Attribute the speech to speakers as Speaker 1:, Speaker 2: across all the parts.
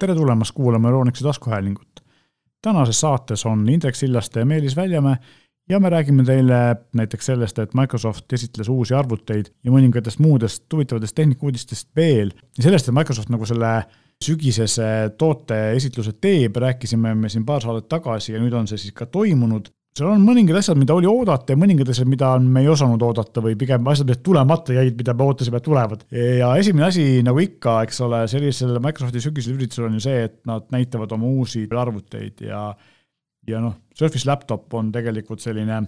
Speaker 1: tere tulemast kuulama Euronixi taskuhäälingut. tänases saates on Indrek Sillaste ja Meelis Väljamäe ja me räägime teile näiteks sellest, et Microsoft esitles uusi arvuteid ja mõningatest muudest huvitavatest tehnikauudistest veel ja sellest, et Microsoft nagu selle sügisese tooteesitluse teeb, rääkisime me siin paar saadet tagasi ja nüüd on see siis ka toimunud seal on mõningad asjad, mida oli oodata ja mõningad asjad, mida me ei osanud oodata või pigem asjad, mis tulemata jäid, mida me ootasime, et tulevad. ja esimene asi, nagu ikka, eks ole, sellisel Microsofti sügisel üritusel on ju see, et nad näitavad oma uusi arvuteid ja ja noh, Surface laptop on tegelikult selline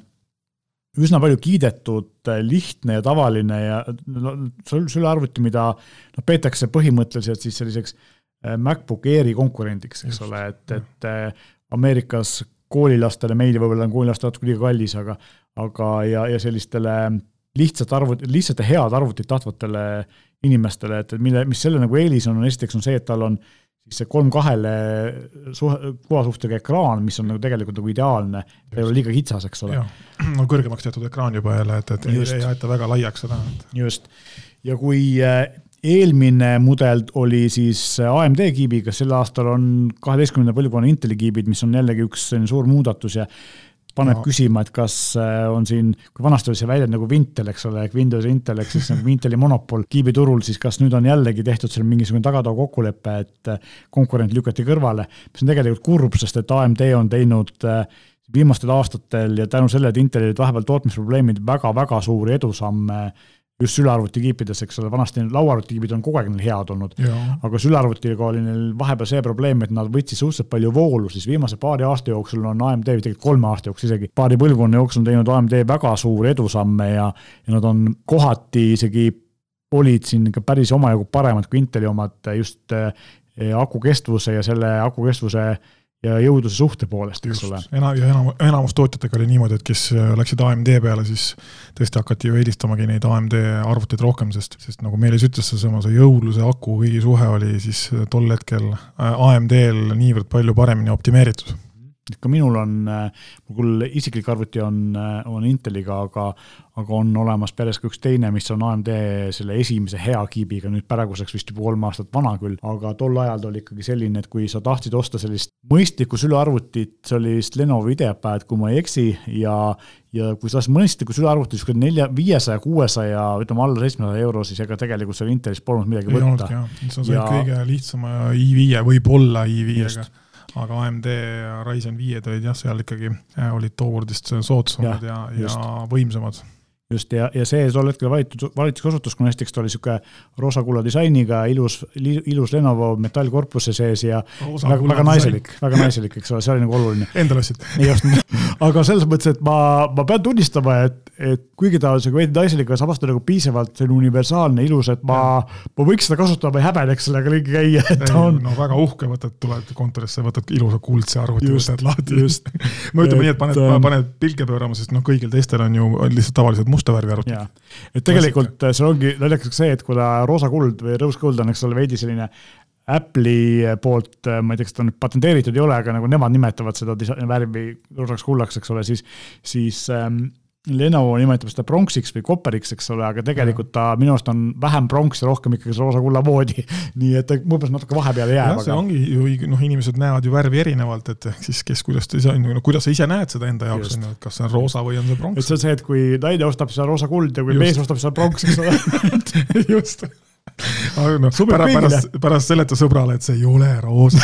Speaker 1: üsna palju kiidetud, lihtne ja tavaline ja no, sülearvuti, mida noh, peetakse põhimõtteliselt siis selliseks äh, MacBook Airi konkurendiks, eks Just. ole, et, et äh, Ameerikas koolilastele, meile võib-olla on koolilaste natuke liiga kallis, aga, aga ja, ja sellistele lihtsalt arvut-, lihtsalt head arvutit tahtvatele inimestele, et, et mille, mis selle nagu eelis on, on esiteks on see, et tal on siis see kolm kahele suhe, kuvasuhtega ekraan, mis on nagu tegelikult nagu ideaalne, ta ei ole liiga kitsas, eks ole.
Speaker 2: no kõrgemaks tehtud ekraan juba jälle, et, et Just. ei aeta väga laiaks seda.
Speaker 1: just, ja kui äh, eelmine mudel oli siis AMD kiibiga, sel aastal on kaheteistkümnenda põlvkonna Inteli kiibid, mis on jällegi üks selline suur muudatus ja paneb no. küsima, et kas äh, on siin, kui vanasti oli see väljend nagu Intel, eks ole, ehk Windows Intel ehk siis nagu Inteli monopol kiibiturul, siis kas nüüd on jällegi tehtud seal mingisugune tagatoa kokkulepe, et äh, konkurent lükati kõrvale, mis on tegelikult kurb, sest et AMD on teinud äh, viimastel aastatel ja tänu sellele, et Intelil olid vahepeal tootmisprobleemid väga,, väga-väga suuri edusamme just sülearvutikiipides, eks ole, vanasti lauaarvutikiibid on kogu aeg neil head olnud, aga sülearvutiga oli neil vahepeal see probleem, et nad võtsid suhteliselt palju voolu, siis viimase paari aasta jooksul on AMD, tegelikult kolme aasta jooksul isegi, paari põlvkonna jooksul on teinud AMD väga suuri edusamme ja, ja nad on kohati isegi olid siin ikka päris omajagu paremad kui Inteli omad just eh, aku kestvuse ja selle aku kestvuse ja jõudluse suhte poolest, eks ole.
Speaker 2: ena- ja enam, enamus tootjatega oli niimoodi, et kes äh, läksid AMD peale, siis tõesti hakati ju eelistamagi neid AMD arvuteid rohkem, sest, sest nagu Meelis ütles, seesama see jõudluse aku kõigi suhe oli siis tol hetkel äh, AMD-l niivõrd palju paremini optimeeritud
Speaker 1: ka minul on, mul küll isiklik arvuti on, on Inteliga, aga, aga on olemas peres ka üks teine, mis on AMD selle esimese hea kiibiga, nüüd praeguseks vist juba kolm aastat vana küll, aga tol ajal ta oli ikkagi selline, et kui sa tahtsid osta sellist mõistlikku sülearvutit, see oli vist Lenovo IdeaPad, kui ma ei eksi, ja ja kui sa tahtsid mõistlikku sülearvutit, niisugune nelja, viiesaja, kuuesaja, ütleme alla seitsmesaja euro, siis ega tegelikult seal Intelis polnud midagi võtta.
Speaker 2: see on see ja... kõige lihtsama i5-e, võib-olla i5-ega aga AMD ja Ryzen viied olid jah, seal ikkagi äh, olid tookord vist soodsamad ja, ja, ja võimsamad
Speaker 1: just, ja, ja see tol hetkel valitud, valitsus kasutas, kuna esiteks ta oli niisugune roosa-kulla disainiga, ilus, ilus Lenovo metallkorpuse sees ja Rosa väga, väga naiselik, väga naiselik, eks ole, see oli nagu oluline.
Speaker 2: Endale ostsid.
Speaker 1: just, aga selles mõttes, et ma, ma pean tunnistama, et, et kuigi ta on sihuke veidi naiselik, aga samas ta nagu piisavalt selline universaalne, ilus, et ma, ma võiks seda kasutada, ma ei häbeneks sellega ringi käia, et ta on.
Speaker 2: no väga uhke, võtad, tuled kontorisse, võtad ilusa kuldse arvuti, võtad lahti. ma ütleme nii, et paned, ähm, paned pilke pöörama, sest noh, kõigil teistel on ju lihtsalt tavalised musta värvi arvutid.
Speaker 1: et tegelikult Klassika. seal ongi naljakas see, et kuna roosa kuld või rõõs kuld on, eks ole, veidi selline Apple'i poolt, ma ei tea, kas ta nüüd patenteeritud ei ole, aga nagu nemad nimetavad seda värvi roosaks kullaks, eks ole, siis, siis ähm, Lenovo nimetab seda pronksiks või kopperiks, eks ole, aga tegelikult ta minu arust on vähem pronks ja rohkem ikkagi roosa kulla moodi. nii et võib-olla natuke vahepeale jääb.
Speaker 2: see aga... ongi ju, noh, inimesed näevad ju värvi erinevalt, et ehk siis kes, kuidas ta ise, no kuidas sa ise näed seda enda jaoks, on ju, et kas see on roosa või on see pronks.
Speaker 1: et see on see, et kui naine ostab, on roosa kuld ja kui Just. mees ostab, on pronks, eks ole
Speaker 2: just aga noh, pärast, pärast, pärast seleta sõbrale, et see ei ole roosa,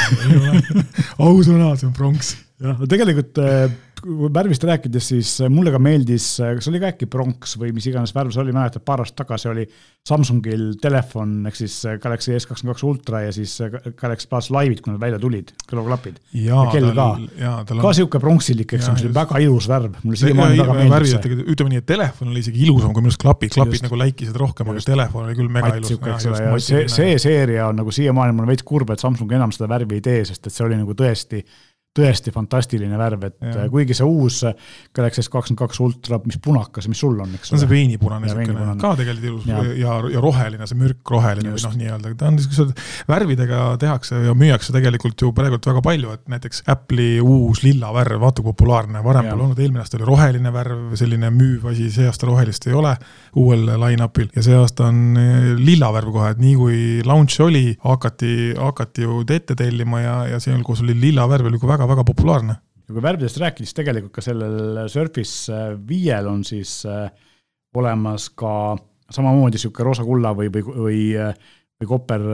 Speaker 2: ausõna, see on pronks.
Speaker 1: jah, tegelikult äh, värvist rääkides, siis mulle ka meeldis, kas oli ka äkki pronks või mis iganes värv see oli, mäletad, paar aastat tagasi oli Samsungil telefon ehk siis Galaxy S22 Ultra ja siis Galaxy Buds Live'id, kui nad välja tulid, kõrvaklapid.
Speaker 2: ja kell ka,
Speaker 1: ka sihuke pronksilik, eks, mis oli väga ilus värv, mulle siiamaani väga meeldib
Speaker 2: see. ütleme nii, et telefon oli isegi ilusam kui minu arust klapid, klapid just. nagu läikisid rohkem, aga telefon oli küll mega ilus.
Speaker 1: see, see seeria on nagu siiamaani, mul on veits kurb, et Samsung enam seda värvi ei tee, sest et see oli nagu tõesti tõesti fantastiline värv, et ja. kuigi see uus Galaxy S kakskümmend kaks Ultra, mis punakas, mis sul on, eks
Speaker 2: ole? on see veinipunane niisugune, ka tegelikult ilus ja, ja, ja roheline, see mürkroheline või noh, nii-öelda, ta on niisugused, värvidega tehakse ja müüakse tegelikult ju praegult väga palju, et näiteks Apple'i uus lilla värv, vaata kui populaarne, varem pole olnud, eelmine aasta oli roheline värv, selline müüv asi, see aasta rohelist ei ole uuel line-up'il. Ja see aasta on eh, lilla värv kohe, et nii kui launch oli, hakati, hakati ju ette tellima ja, ja seal, kus oli lilla värv, oli ka väga-väga populaarne.
Speaker 1: Ja kui värvidest rääkida, siis tegelikult ka sellel Surface äh, viiel on siis äh, olemas ka samamoodi sihuke roosa-kulla või, või, või, äh, või kopper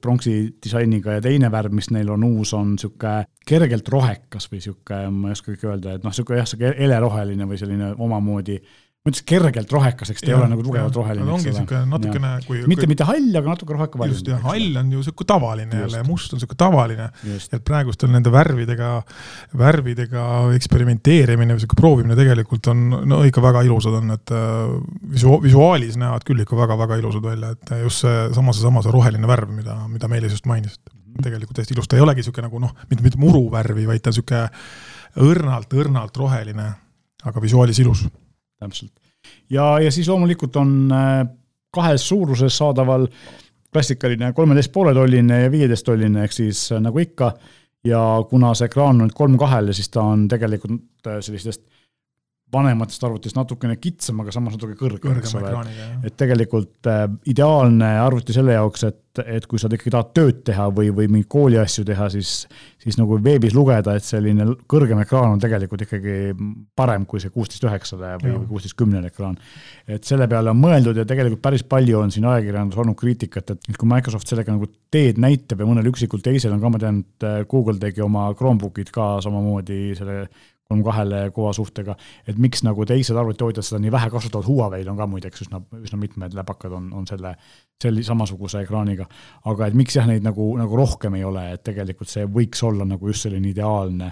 Speaker 1: pronksi disainiga ja teine värv, mis neil on uus, on sihuke kergelt rohekas või sihuke, ma ei oskagi öelda, et noh, sihuke jah, sihuke heleroheline või selline omamoodi ma ütleks kergelt rohekaseks, ta ei ole nagu tugevalt roheline.
Speaker 2: ongi niisugune natukene
Speaker 1: kui mitte, mitte hall, aga natuke rohkem
Speaker 2: valge. just, jah, hall on ju niisugune tavaline jälle ja must on niisugune tavaline. et praegustel nende värvidega, värvidega eksperimenteerimine või niisugune proovimine tegelikult on no ikka väga ilusad on, et äh, visu-, visuaalis näevad küll ikka väga-väga ilusad välja, et just seesama, seesama see roheline värv, mida, mida Meelis just mainis, mhm. tegelikult hästi ilus, ta ei olegi niisugune nagu noh, mitte, mitte muruvärvi, vaid ta on niisugune õrnalt, õrnalt roheline, aga visuaalis ilus
Speaker 1: täpselt. ja, ja siis loomulikult on äh, kahes suuruses saadaval klassikaline kolmeteist poole tolline ja viieteist tolline, ehk siis äh, nagu ikka, ja kuna see ekraan on nüüd kolm kahele, siis ta on tegelikult äh, sellistest vanematest arvutist natukene kitsam, aga samas natuke kõrgem, eks ole. et tegelikult äh, ideaalne arvuti selle jaoks, et, et kui sa ikkagi tahad tööd teha või, või mingeid kooliasju teha, siis, siis nagu veebis lugeda, et selline kõrgem ekraan on tegelikult ikkagi parem kui see kuusteist üheksale või kuusteist kümnele ekraan. et selle peale on mõeldud ja tegelikult päris palju on siin ajakirjanduses olnud kriitikat, et kui Microsoft sellega nagu teed näitab ja mõnel üksikul teisel on ka, ma tean, et äh, Google tegi oma Chromebookid ka samamoodi selle kolm kahele kõva suhtega, et miks nagu teised arvutitootjad seda nii vähe kasutavad, Huawei'l on ka muideks üsna, üsna mitmed läpakad on, on selle, selle samasuguse ekraaniga. aga et miks jah, neid nagu, nagu rohkem ei ole, et tegelikult see võiks olla nagu just selline ideaalne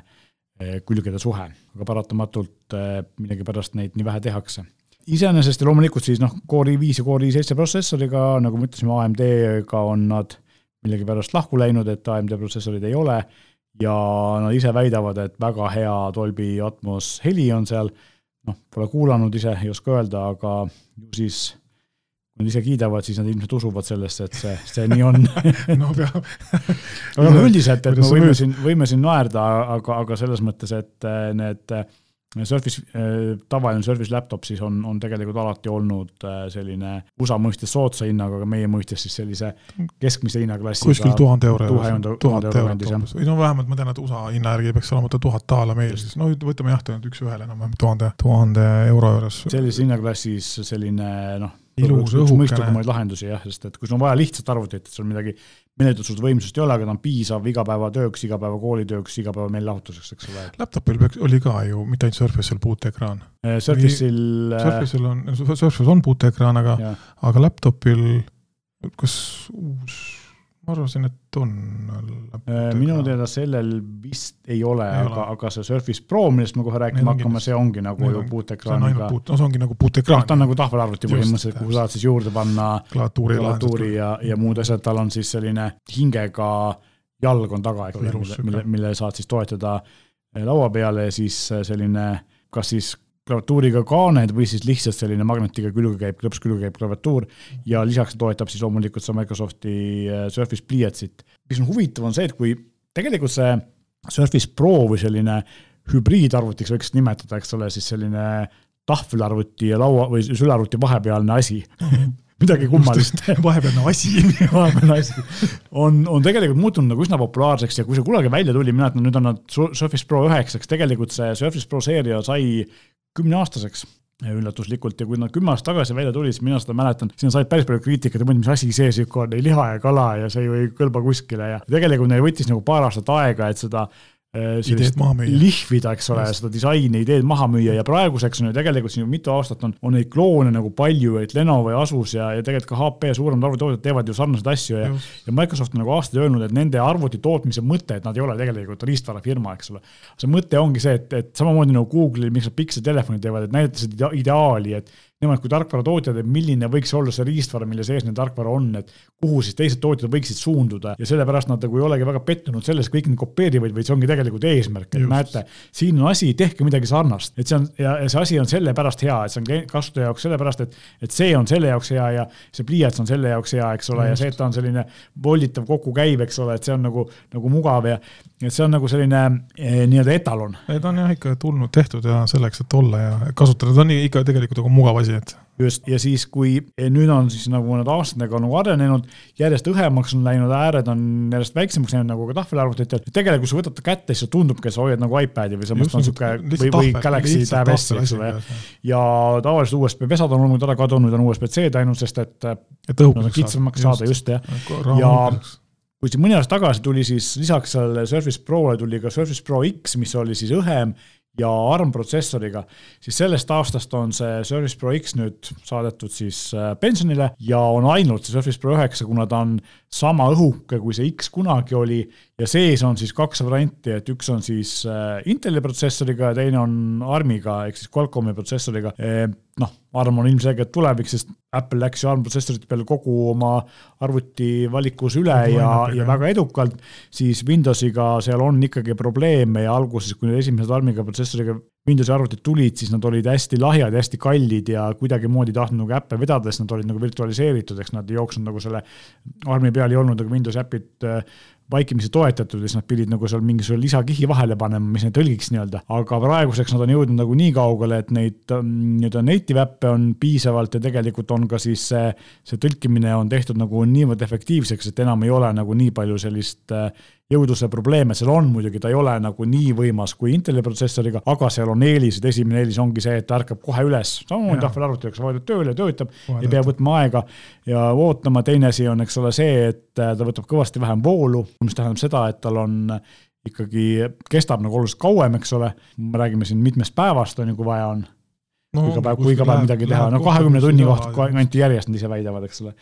Speaker 1: eh, külgede suhe, aga paratamatult eh, millegipärast neid nii vähe tehakse. Iseenesest ja loomulikult siis noh, Core i5 ja Core i7 protsessoriga, nagu me ütlesime, AMD-ga on nad millegipärast lahku läinud, et AMD protsessorid ei ole ja nad ise väidavad, et väga hea Dolby Atmos heli on seal, noh, pole kuulanud ise, ei oska öelda, aga ju siis kui nad ise kiidavad, siis nad ilmselt usuvad sellesse, et see, see nii on.
Speaker 2: No peab.
Speaker 1: Aga üldiselt, et me võime siin, võime siin naerda, aga, aga selles mõttes, et need Surface, äh, tavaline Surface laptop siis on, on tegelikult alati olnud äh, selline USA mõistes soodsa hinnaga, aga meie mõistes siis sellise keskmise hinnaklassiga.
Speaker 2: kuskil tuhande euro juures. tuhat eurot umbes, või no vähemalt ma tean, et USA hinna järgi peaks olema ta tuhat daala meil siis, no võtame jah, üks-ühele enam-vähem tuhande, tuhande euro juures.
Speaker 1: sellises hinnaklassis selline noh,
Speaker 2: ilus õhukene.
Speaker 1: mõistlikumaid lahendusi jah, sest et kui sul on vaja lihtsat arvutit, et sul midagi meeletut võimsust ei ole, aga ta on piisav igapäevatööks, igapäevakoolitööks, igapäeva meelelahutuseks, eks ole.
Speaker 2: Laptopil peaks, oli ka ju mitte ainult Surface'il puuteekraan.
Speaker 1: Äh, Surface'il.
Speaker 2: Äh, Surface'il on, Surface on puuteekraan, aga, aga laptopil, kas uus ma arvasin, et on.
Speaker 1: Äh, minu teada sellel vist ei ole, aga, aga see Surface Pro, millest me kohe rääkima hakkame, see ongi nagu ju puutekraaniga.
Speaker 2: no see ongi nagu puutekraan.
Speaker 1: ta on nagu tahvelarvuti põhimõtteliselt, kuhu saad siis juurde panna
Speaker 2: klaviatuuri,
Speaker 1: klaviatuuri ja, ja muud asjad, tal on siis selline hingega jalg on taga, eks ole, mille, mille, mille saad siis toetada laua peale ja siis selline kas siis klaviatuuriga kaaned või siis lihtsalt selline magnetiga külge käib, klõps külge käib klaviatuur ja lisaks toetab siis loomulikult seda Microsofti äh, Surface pliiatsit. mis on huvitav, on see, et kui tegelikult see Surface Pro või selline hübriidarvutiks võiks nimetada, eks ole, siis selline tahvelarvuti ja laua või sülearvuti vahepealne asi midagi kummalist.
Speaker 2: vahepealne asi.
Speaker 1: Vahepealne asi. On, on tegelikult muutunud nagu üsna populaarseks ja kui see kunagi välja tuli, mina ütlen, nüüd on nad Surface Pro üheksaks, tegelikult see Surface Pro seeria sai kümneaastaseks üllatuslikult. Ja kui nad kümme aastat tagasi välja tulid, siis mina seda mäletan, sinna said päris palju kriitikat mõtlesin, mis asi see sihuke on, ei liha ja kala ja see ju ei kõlba kuskile. Ja tegelikult neil võttis nagu paar aastat aega, et seda
Speaker 2: ideed maha müüa.
Speaker 1: lihvida, eks ole, seda disaini, ideed maha müüa ja praeguseks on ju tegelikult siin mitu aastat on, on neid kloone nagu palju, et Lenovo ja Asus ja, ja tegelikult ka HP ja suuremad arvutitootjad teevad ju sarnaseid asju ja, ja Microsoft on nagu aastaid öelnud, et nende arvuti tootmise mõte, et nad ei ole tegelikult riistvarafirma, eks ole. see mõte ongi see, et, et samamoodi nagu Google'il, miks nad Pixel telefoni teevad, et näidata seda ideaali, et nemad kui tarkvaratootjad, et milline võiks olla see riistvara, mille sees neil tarkvara on, et kuhu siis teised tootjad võiksid suunduda ja sellepärast nad nagu ei olegi väga pettunud selles, kõik need kopeerivad, vaid see ongi tegelikult eesmärk, et Just. näete, siin on asi, tehke midagi sarnast, et see on ja, ja see asi on sellepärast hea, et see on kasutaja jaoks sellepärast, et, et see on selle jaoks hea ja see pliiats on selle jaoks hea, eks ole, ja see, et ta on selline volditav kokkukäiv, eks ole, et see on nagu, nagu mugav ja et see on nagu selline eh, nii-öelda etalon.
Speaker 2: ta on jah ikka tulnud, tehtud ja selleks, et olla ja kasutada, ta on ikka tegelikult nagu mugav asi, et
Speaker 1: just, ja siis, kui nüüd on siis nagu need aastatega nagu arenenud, järjest õhemaks on läinud, ääred on järjest väiksemaks läinud nagu ka tahvelarvutitel. tegelikult, kui sa võtad ta kätte, siis tundubki, et sa hoiad nagu iPad'i või samas on sihuke või, või Galaxy Tab S, eks ole. ja tavaliselt USB vesad on olnud ära kadunud, on USB-C-d ainult, sest et, et nad on kitsamaks saada, just jah. ja kui siin mõni aasta tagasi tuli siis lisaks sellele Surface Prole tuli ka Surface Pro X, mis oli siis õhem ja ARM protsessoriga, siis sellest aastast on see Surface Pro X nüüd saadetud siis äh, pensionile ja on ainult see Surface Pro üheksa, kuna ta on sama õhuke, kui see X kunagi oli ja sees on siis kaks varianti, et üks on siis äh, Inteli protsessoriga ja teine on ARM-iga ehk siis Qualcomm'i protsessoriga. Noh, ARM on ilmselgelt tulevik, sest Apple läks ju ARM protsessorite peale kogu oma arvuti valikus üle ja, ja väga edukalt, siis Windowsiga seal on ikkagi probleeme ja alguses, kui need esimesed ARM-iga protsessoriga Windowsi arvutid tulid, siis nad olid hästi lahjad ja hästi kallid ja kuidagimoodi ei tahtnud nagu äppe vedada, sest nad olid nagu virtualiseeritud, eks nad ei jooksnud nagu selle ARM-i peal ei olnud nagu Windowsi äpid äh, vaikimisi toetatud ja siis nad pidid nagu seal mingisuguse lisakihi vahele panema, mis neid tõlgiks nii-öelda. aga praeguseks nad on jõudnud nagu nii kaugele, et neid ähm, nii-öelda native äppe on piisavalt ja tegelikult on ka siis see, see tõlkimine on tehtud nagu niivõrd efektiivseks, et enam ei ole nagu nii palju sellist äh, jõudluse probleeme seal on muidugi, ta ei ole nagu nii võimas kui Inteli protsessoriga, aga seal on eelised, esimene eelis ongi see, et ta ärkab kohe üles, samamoodi tahvelarvutiga, sa vajutad tööle, töötab, ei pea võtma aega ja ootama, teine asi on, eks ole, see, et ta võtab kõvasti vähem voolu, mis tähendab seda, et tal on ikkagi, kestab nagu oluliselt kauem, eks ole, me räägime siin mitmest päevast, on ju, kui vaja on no, kui iga päev, kui iga päev midagi teha, no kahekümne tunni kohta kanti järjest, nad ise väidavad, eks ole.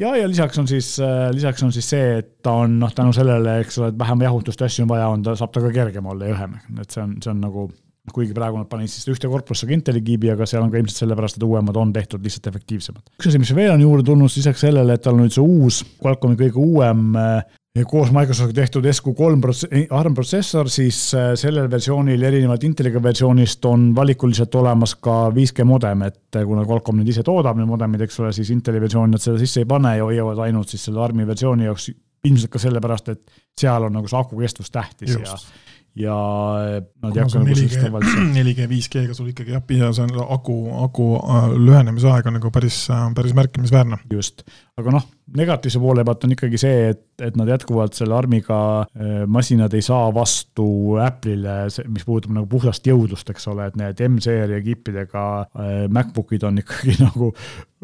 Speaker 1: ja, ja lisaks on siis, äh, lisaks on siis see, et ta on noh, tänu sellele, eks ole, et vähem jahutust ja asju on vaja, on ta, saab ta ka kergem olla ja õhem, et see on, see on nagu kuigi praegu nad panid siis ühte korpusse ka Inteli kiibi, aga seal on ka ilmselt sellepärast, et uuemad on tehtud lihtsalt efektiivsemad. üks asi, mis veel on juurde tulnud, lisaks sellele, et tal on nüüd see uus Qualcomm'i kõige uuem äh, koos Microsoftiga tehtud SQ3 ARM protsessor, siis äh, sellel versioonil erinevalt Inteliga versioonist on valikuliselt olemas ka 5G modem, et äh, kuna Qualcomm nüüd ise toodab need modemid, eks ole, siis Inteli versiooni nad seda sisse ei pane ja hoiavad ainult siis selle ARM-i versiooni jaoks ilmselt ka sellepärast, et seal on nagu see aku kestvus tähtis Just. ja ja nad ei hakka nagu sellist tavaliselt.
Speaker 2: 4G, 5G-ga sul ikkagi jah, ja see on aku, aku äh, lühenemise aeg on nagu päris, päris märkimisväärne.
Speaker 1: just, aga noh, negatiivse poole pealt on ikkagi see, et, et nad jätkuvalt selle ARM-iga äh, masinad ei saa vastu Apple'ile, mis puudutab nagu puhtast jõudlust, eks ole, et need M-seeria kippidega äh, MacBookid on ikkagi nagu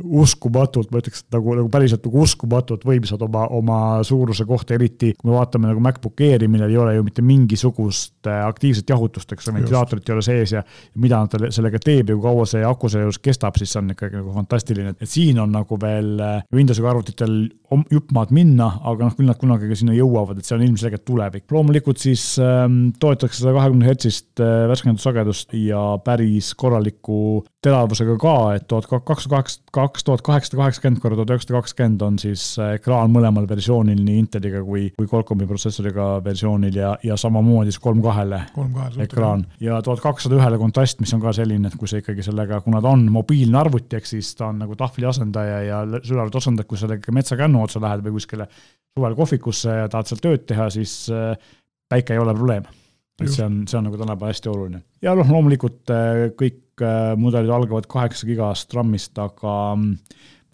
Speaker 1: uskumatult, ma ütleks, nagu, nagu päriselt nagu uskumatult võimsad oma, oma suuruse kohta, eriti kui me vaatame nagu MacBook Airi, millel ei ole ju mitte mingisugust äh, aktiivset jahutust, eks ole, ventilaatorit ei ole sees ja mida nad sellega teeb ja kui kaua see aku selle juures kestab, siis see on ikkagi nagu fantastiline, et siin on nagu veel Windowsiga arvutitel jupp maad minna, aga noh, küll nad kunagi ka sinna jõuavad, et see on ilmselgelt tulevik. loomulikult siis ähm, toetatakse sada kahekümne hertsist äh, värskendussagedust ja päris korraliku teravusega ka, et tuhat kakssada kaheksa, kaks tuhat kaheksasada kaheksakümmend korda tuhat üheksasada kakskümmend on siis äh, ekraan mõlemal versioonil, nii Inteliga kui, kui Qualcomm'i protsessoriga versioonil ja, ja samamoodi siis kolm kahele ekraan. ja tuhat kakssada ühele kontrast, mis on ka selline, et kui sa ikkagi sellega, kuna ta on mobiilne arvuti, ehk siis ta on nagu tahvli asendaja ja sülearvuti asendaja, kui sa sellega metsakännu otsa lähed või kuskile suvel kohvikusse ja tahad seal tööd teha, siis äh, päike ei ole probleem. et see on, see on nagu tänapäeval hästi oluline. ja noh, loomulikult äh, kõik mudelid algavad kaheksa gigast RAM-ist, aga mm,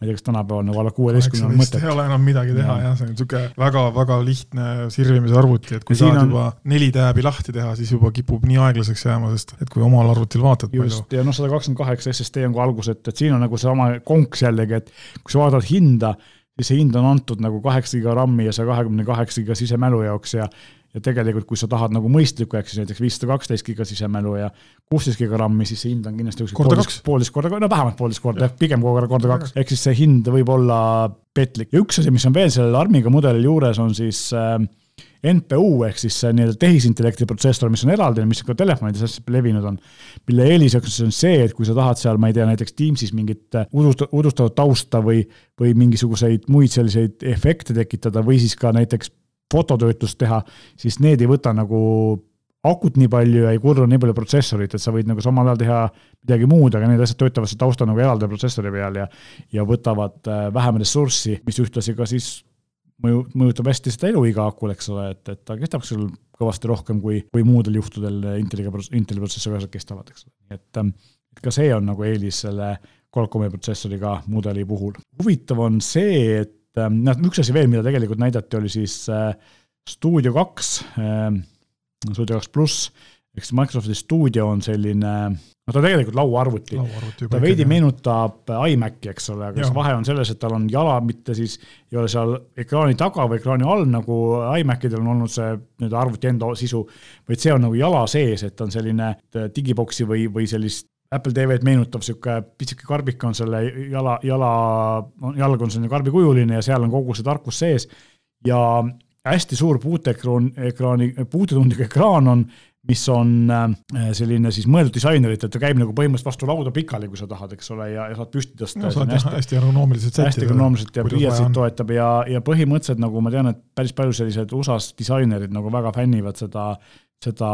Speaker 1: ma ei tea, kas tänapäeval nagu alla kuueteistkümne on mõtet.
Speaker 2: ei ole enam midagi teha ja. jah, see on niisugune väga-väga lihtne sirvimise arvuti, et kui ja saad on... juba neli tääbi lahti teha, siis juba kipub nii aeglaseks jääma, sest et kui omal arvutil vaatad
Speaker 1: just, palju. ja noh, sada kakskümmend kaheksa SSD on ka algus, et, et siin on nagu seesama konks jällegi, et kui sa vaatad hinda, siis see hind on antud nagu kaheksa giga RAM-i ja saja kahekümne kaheksa giga sisemälu jaoks ja ja tegelikult, kui sa tahad nagu mõistlikku, ehk siis näiteks viissada kaksteist giga sisemälu ja kuusteist giga RAM-i, siis see hind on kindlasti poolteist, poolteist korda, no vähemalt poolteist korda, pigem korda, korda kaks, ehk siis see hind võib olla petlik. Ja üks asi, mis on veel sellel ARM-iga mudelil juures, on siis äh, NPU ehk siis see nii-öelda tehisintellekti protsessor, mis on eraldi, mis ka telefonides hästi levinud on. mille eeliseks on see, et kui sa tahad seal, ma ei tea, näiteks Teamsis mingit udust-, udustatud tausta või, või mingisuguseid muid selliseid efekte tekitada või siis ka näiteks fototöötlust teha, siis need ei võta nagu akut nii palju ja ei kurru nii palju protsessorit, et sa võid nagu samal ajal teha midagi muud, aga need asjad töötavad siis tausta nagu eraldi protsessori peal ja ja võtavad äh, vähem ressurssi, mis ühtlasi ka siis mõju, mõjutab hästi seda eluiga akul, eks ole, et, et ta kestab sul kõvasti rohkem kui, kui muudel juhtudel Inteliga, Inteli protsessori asjad kestavad, eks ole, ähm, et ka see on nagu eelis selle Qualcomm'i protsessoriga mudeli puhul. huvitav on see, et ähm, noh, üks asi veel, mida tegelikult näidati, oli siis äh, Studio kaks äh, Studio kaks pluss, eks Microsofti stuudio on selline, no ta tegelikult lauaarvuti, lauaarvuti. ta veidi meenutab iMaci, eks ole, aga see vahe on selles, et tal on jala, mitte siis ei ole seal ekraani taga või ekraani all, nagu iMacidel on olnud see nii-öelda arvuti enda sisu, vaid see on nagu jala sees, et on selline digiboksi või, või sellist Apple TV-d meenutav sihuke pitsike karbik on selle jala, jala, jalg on selline karbikujuline ja seal on kogu see tarkus sees ja hästi suur puuteekraan, ekraani, puutetundlik ekraan on, mis on äh, selline siis mõeldud disainerit, et ta käib nagu põhimõtteliselt vastu lauda pikali, kui sa tahad, eks ole, ja, ja saad püsti tõsta
Speaker 2: no,. hästi, hästi ergonoomiliselt sättida.
Speaker 1: hästi ergonoomiliselt ja pliiatsit toetab ja, ja põhimõtteliselt nagu ma tean, et päris palju sellised USA-s disainerid nagu väga fännivad seda, seda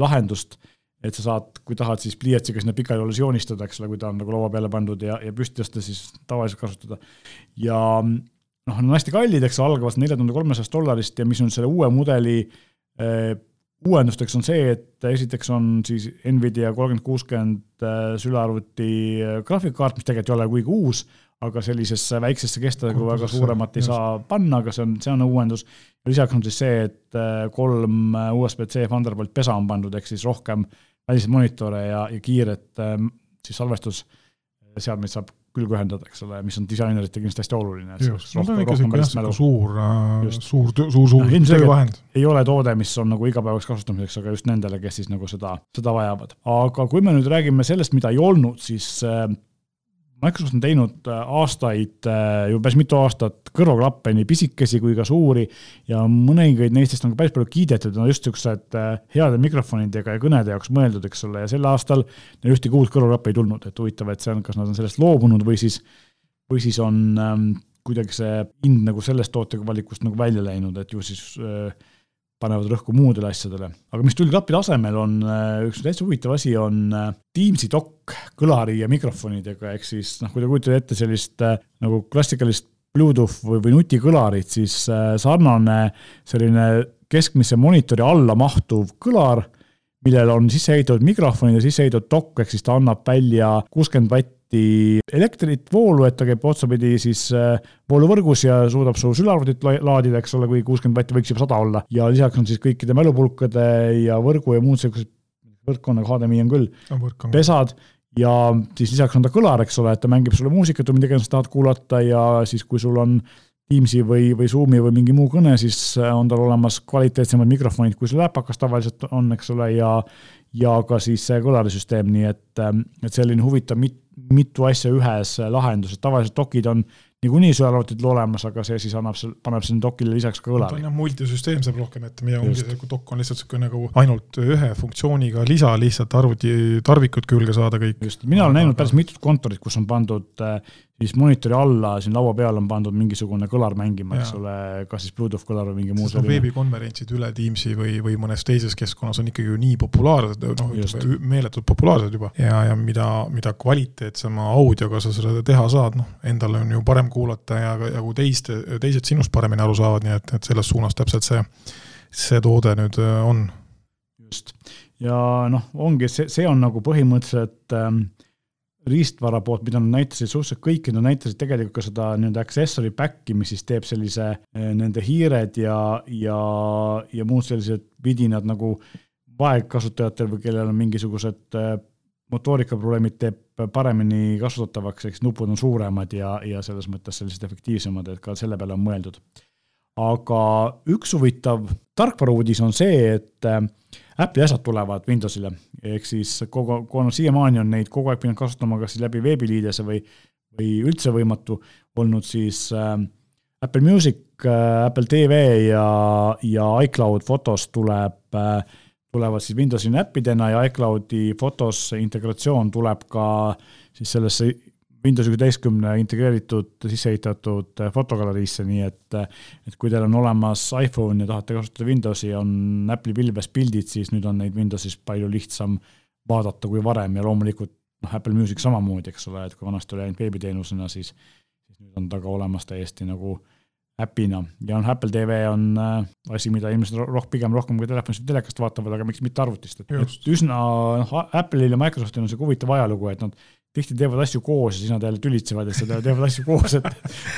Speaker 1: lahendust et sa saad, kui tahad, siis pliiatsiga sinna pikali olles joonistada, eks ole, kui ta on nagu laua peale pandud ja, ja püsti tõsta, siis tavaliselt kasutada. ja noh, on hästi kallid, eks algavad nelja tuhande kolmesajast dollarist ja mis on selle uue mudeli äh, uuendusteks on see, et esiteks on siis Nvidia kolmkümmend kuuskümmend äh, sülearvuti äh, graafikakaart, mis tegelikult ei ole kuigi uus, aga sellisesse väiksesse kestadega väga suuremat ei saa panna, aga see on, see on uuendus. lisaks on siis see, et kolm USB-C Thunderbolt pesa on pandud, ehk siis rohkem väliseid monitore ja, ja kiiret siis salvestusseadmeid saab külge ühendada, eks ole, mis on disainerite kindlasti hästi oluline.
Speaker 2: suur, äh, suur, suur, suur no, töövahend.
Speaker 1: ei ole toode, mis on nagu igapäevaseks kasutamiseks, aga just nendele, kes siis nagu seda, seda vajavad. aga kui me nüüd räägime sellest, mida ei olnud, siis äh, Microsoft on teinud äh, aastaid, äh, juba päris mitu aastat kõrvaklappe, nii pisikesi kui ka suuri ja mõningaid neist on ka päris palju kiidetud, on just niisugused äh, heade mikrofonidega ja kõnede jaoks mõeldud, eks ole, ja sel aastal ühtegi uut kõrvaklappi ei tulnud, et huvitav, et see on, kas nad on sellest loobunud või siis, või siis on ähm, kuidagi see hind nagu sellest tootega nagu välja läinud, et ju siis äh, panevad rõhku muudele asjadele. aga mis tülgappide asemel on, äh, üks täitsa huvitav asi on äh, Teamsi dokk kõlari ja mikrofonidega, ehk siis noh, kui te kujutate ette sellist äh, nagu klassikalist Bluetooth või, või nutikõlarit, siis sarnane selline keskmise monitori alla mahtuv kõlar, millel on sisse ehitatud mikrofonid ja sisse ehitatud dokk, ehk siis ta annab välja kuuskümmend vatti vatti elektrit, voolu, et ta käib otsapidi siis äh, vooluvõrgus ja suudab su sülearvutit laadida, eks ole, kui kuuskümmend vatti võiks juba sada olla. ja lisaks on siis kõikide mälupulkade ja võrgu ja muud sellised, võrk on, aga HDMI on küll, pesad ja siis lisaks on ta kõlar, eks ole, et ta mängib sulle muusikat või mida iganes tahad kuulata ja siis, kui sul on Teamsi või, või Zoomi või mingi muu kõne, siis on tal olemas kvaliteetsemad mikrofonid, kui sul läpakas tavaliselt on, eks ole, ja ja ka siis see kõlarisüsteem, nii et, et selline huvitav mit-, mitu asja ühes lahenduses, tavaliselt dokid on niikuinii sülearvutid olemas, aga see siis annab, paneb sinna dokile lisaks ka
Speaker 2: on jah, multisüsteemsem rohkem, et meie ongi see, kui dok on lihtsalt niisugune nagu ainult ühe funktsiooniga lisa lihtsalt arvuti tarvikut külge saada kõik.
Speaker 1: just, mina olen näinud päris mitut kontorit, kus on pandud äh, siis monitori alla, siin laua peal on pandud mingisugune kõlar mängima, eks ole, kas siis Bluetooth kõlar või mingi muu
Speaker 2: selline. veebikonverentsid üle Teamsi või, või mõnes teises keskkonnas on ikkagi ju nii populaarsed, noh, ütleme meeletult populaarsed juba ja, ja mida, mida kvaliteetsema audioga sa seda teha saad, noh, endal on ju parem kuulata ja, ja kui teist, teised sinust paremini aru saavad, nii et, et selles suunas täpselt see, see toode nüüd äh, on.
Speaker 1: just, ja noh, ongi see, see on nagu põhimõtteliselt ähm, riistvara poolt, mida nad näitasid, suhteliselt kõiki, nad näitasid tegelikult ka seda nii-öelda accessory back'i, mis siis teeb sellise eh, nende hiired ja, ja, ja muud sellised vidinad nagu vaegkasutajatel või kellel on mingisugused eh, motoorikaprobleemid, teeb paremini kasutatavaks, eks nupud on suuremad ja, ja selles mõttes sellised efektiivsemad, et ka selle peale on mõeldud. aga üks huvitav tarkvarauudis on see, et Apple'i asjad tulevad Windowsile, ehk siis kogu, kuna siiamaani on neid kogu aeg pidanud kasutama kas siis läbi veebiliidese või, või üldse võimatu olnud, siis äh, Apple Music, Apple TV ja, ja iCloud fotos tuleb, tulevad siis Windowsi näppidena ja iCloudi fotos integratsioon tuleb ka siis sellesse Windows üheteistkümne integreeritud, sisse ehitatud fotogaleriisse, nii et, et kui teil on olemas iPhone ja tahate kasutada Windowsi, on Apple'i pilves pildid, siis nüüd on neid Windowsis palju lihtsam vaadata kui varem ja loomulikult noh, Apple Music samamoodi, eks ole, et kui vanasti oli ainult veebiteenusena, siis, siis nüüd on ta ka olemas täiesti nagu äpina. Ja noh, Apple TV on äh, asi, mida inimesed roh-, pigem rohkem kui telefonist või telekast vaatavad, aga miks mitte arvutist, et üsna noh, Apple'il ja Microsoftil on sihuke huvitav ajalugu, et nad tihti teevad asju koos ja siis nad jälle tülitsevad, et seda teevad asju koos, et,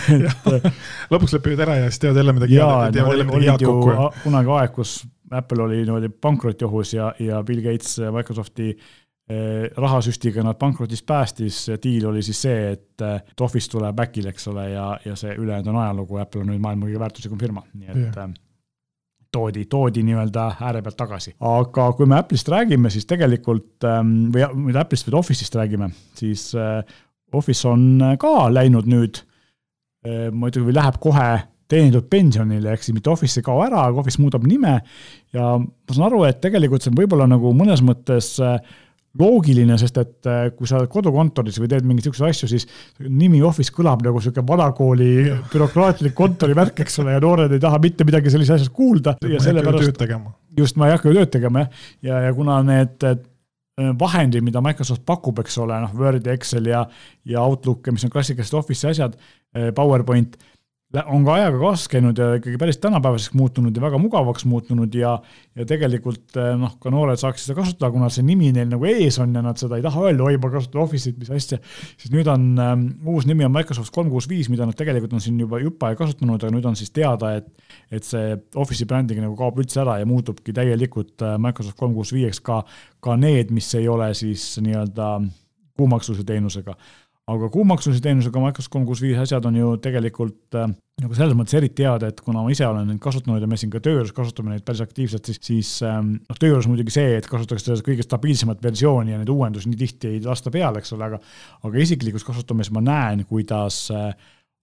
Speaker 2: et lõpuks lepivad ära ja siis teevad jälle midagi
Speaker 1: head, teevad jälle midagi head kokku. kunagi aeg, kus Apple oli niimoodi pankrotiohus ja, ja Bill Gates Microsofti eh, rahasüstiga nad pankrotist päästis, diil oli siis see, et, et Office tuleb Macile, eks ole, ja, ja see ülejäänud on ajalugu, Apple on nüüd maailma kõige väärtuslikum firma, nii et yeah eh, toodi, toodi nii-öelda ääre pealt tagasi. aga kui me Apple'ist räägime, siis tegelikult ähm, või mitte Apple'ist, vaid Office'ist räägime, siis äh, Office on ka läinud nüüd äh, muidugi läheb kohe teenitud pensionile, ehk siis mitte Office ei kao ära, aga Office muudab nime ja ma saan aru, et tegelikult see on võib-olla nagu mõnes mõttes äh, loogiline, sest et äh, kui sa oled kodukontoris või teed mingeid siukseid asju, siis nimi Office kõlab nagu sihuke vanakooli bürokraatlik kontorivärk, eks ole, ja noored ei taha mitte midagi sellisest asjast kuulda.
Speaker 2: ja
Speaker 1: just, ma ei hakka ju tööd tegema jah, ja, ja kuna need äh, vahendid, mida Microsoft pakub, eks ole, noh, Word ja Excel ja, ja Outlook, mis on klassikalised Office'i asjad, äh, PowerPoint on ka ajaga kaasas käinud ja ikkagi päris tänapäevaseks muutunud ja väga mugavaks muutunud ja, ja tegelikult eh, noh, ka noored saaksid seda kasutada, kuna see nimi neil nagu ees on ja nad seda ei taha öelda, oi, ma kasutan Office'it, mis asja. siis nüüd on ähm, uus nimi on Microsoft kolm kuus viis, mida nad tegelikult on siin juba jupp aega kasutanud, aga nüüd on siis teada, et, et see Office'i bränding nagu kaob üldse ära ja muutubki täielikult äh, Microsoft kolm kuus viieks ka, ka need, mis ei ole siis nii-öelda kuumaksluse teenusega aga kuumaksulise teenusega Microsoft kolm kuus viis asjad on ju tegelikult äh, nagu selles mõttes eriti head, et kuna ma ise olen neid kasutanud ja me siin ka töö juures kasutame neid päris aktiivselt, siis, siis ähm, noh, töö juures muidugi see, et kasutatakse seda kõige stabiilsemat versiooni ja neid uuendusi nii tihti ei lasta peale, eks ole, aga aga isiklikus kasutamises ma näen, kuidas äh,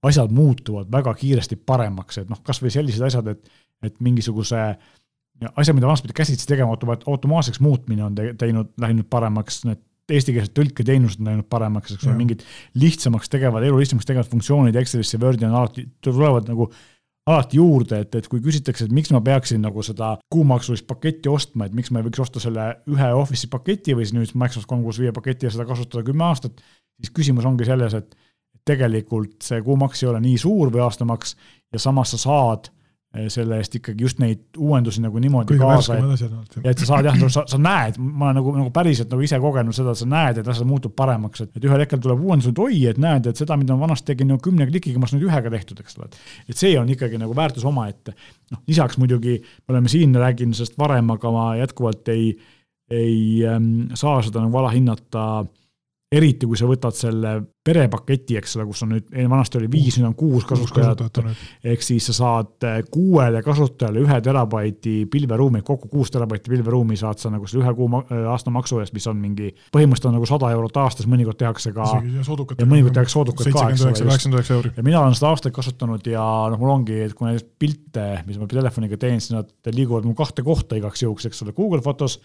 Speaker 1: asjad muutuvad väga kiiresti paremaks, et noh, kasvõi sellised asjad, et, et mingisuguse asja, mida vanasti pidi käsitsi tegema, automaatseks muutmine on te, teinud, läinud paremaks, need eestikeelsed tõlketeenused on läinud paremaks, eks ole, mingid lihtsamaks tegevad, elu lihtsamaks tegevad funktsioonid Excelisse Wordi on alati, tulevad nagu alati juurde, et, et kui küsitakse, et miks ma peaksin nagu seda kuumaksulist paketti ostma, et miks ma ei võiks osta selle ühe Office'i paketi või siis nüüd Microsoft kolm kuus viie paketi ja seda kasutada kümme aastat, siis küsimus ongi selles, et tegelikult see kuumaks ei ole nii suur või aastamaks ja samas sa saad selle eest ikkagi just neid uuendusi nagu niimoodi
Speaker 2: Kõige kaasa, et,
Speaker 1: et sa saad jah, sa, sa näed, ma olen nagu, nagu päriselt nagu ise kogenud seda, sa näed, et asjad muutub paremaks, et, et ühel hetkel tuleb uuendus, et oi, et näed, et seda, mida ma vanasti tegin nagu kümne klikiga, ma saan nüüd ühega tehtud, eks ole. et see on ikkagi nagu väärtus omaette. noh, lisaks muidugi me oleme siin rääkinud sellest varem, aga ma jätkuvalt ei, ei ähm, saa seda nagu alahinnata äh, eriti kui sa võtad selle perepaketi, eks ole, kus on nüüd, vanasti oli viis, nüüd on kuus kasutajat. ehk siis sa saad eh, kuuele kasutajale ühe terabaiti pilveruumi, kokku kuus terabaiti pilveruumi saad sa nagu selle ühe kuu eh, aasta maksu eest, mis on mingi, põhimõtteliselt on nagu sada eurot aastas, mõnikord tehakse ka. ja mõnikord tehakse soodukat ka,
Speaker 2: eks ole.
Speaker 1: ja mina olen seda aastaid kasutanud ja noh, mul ongi, et kui näiteks pilte, mis ma telefoniga teen, siis nad liiguvad mu kahte kohta igaks juhuks, eks ole, Google Fotos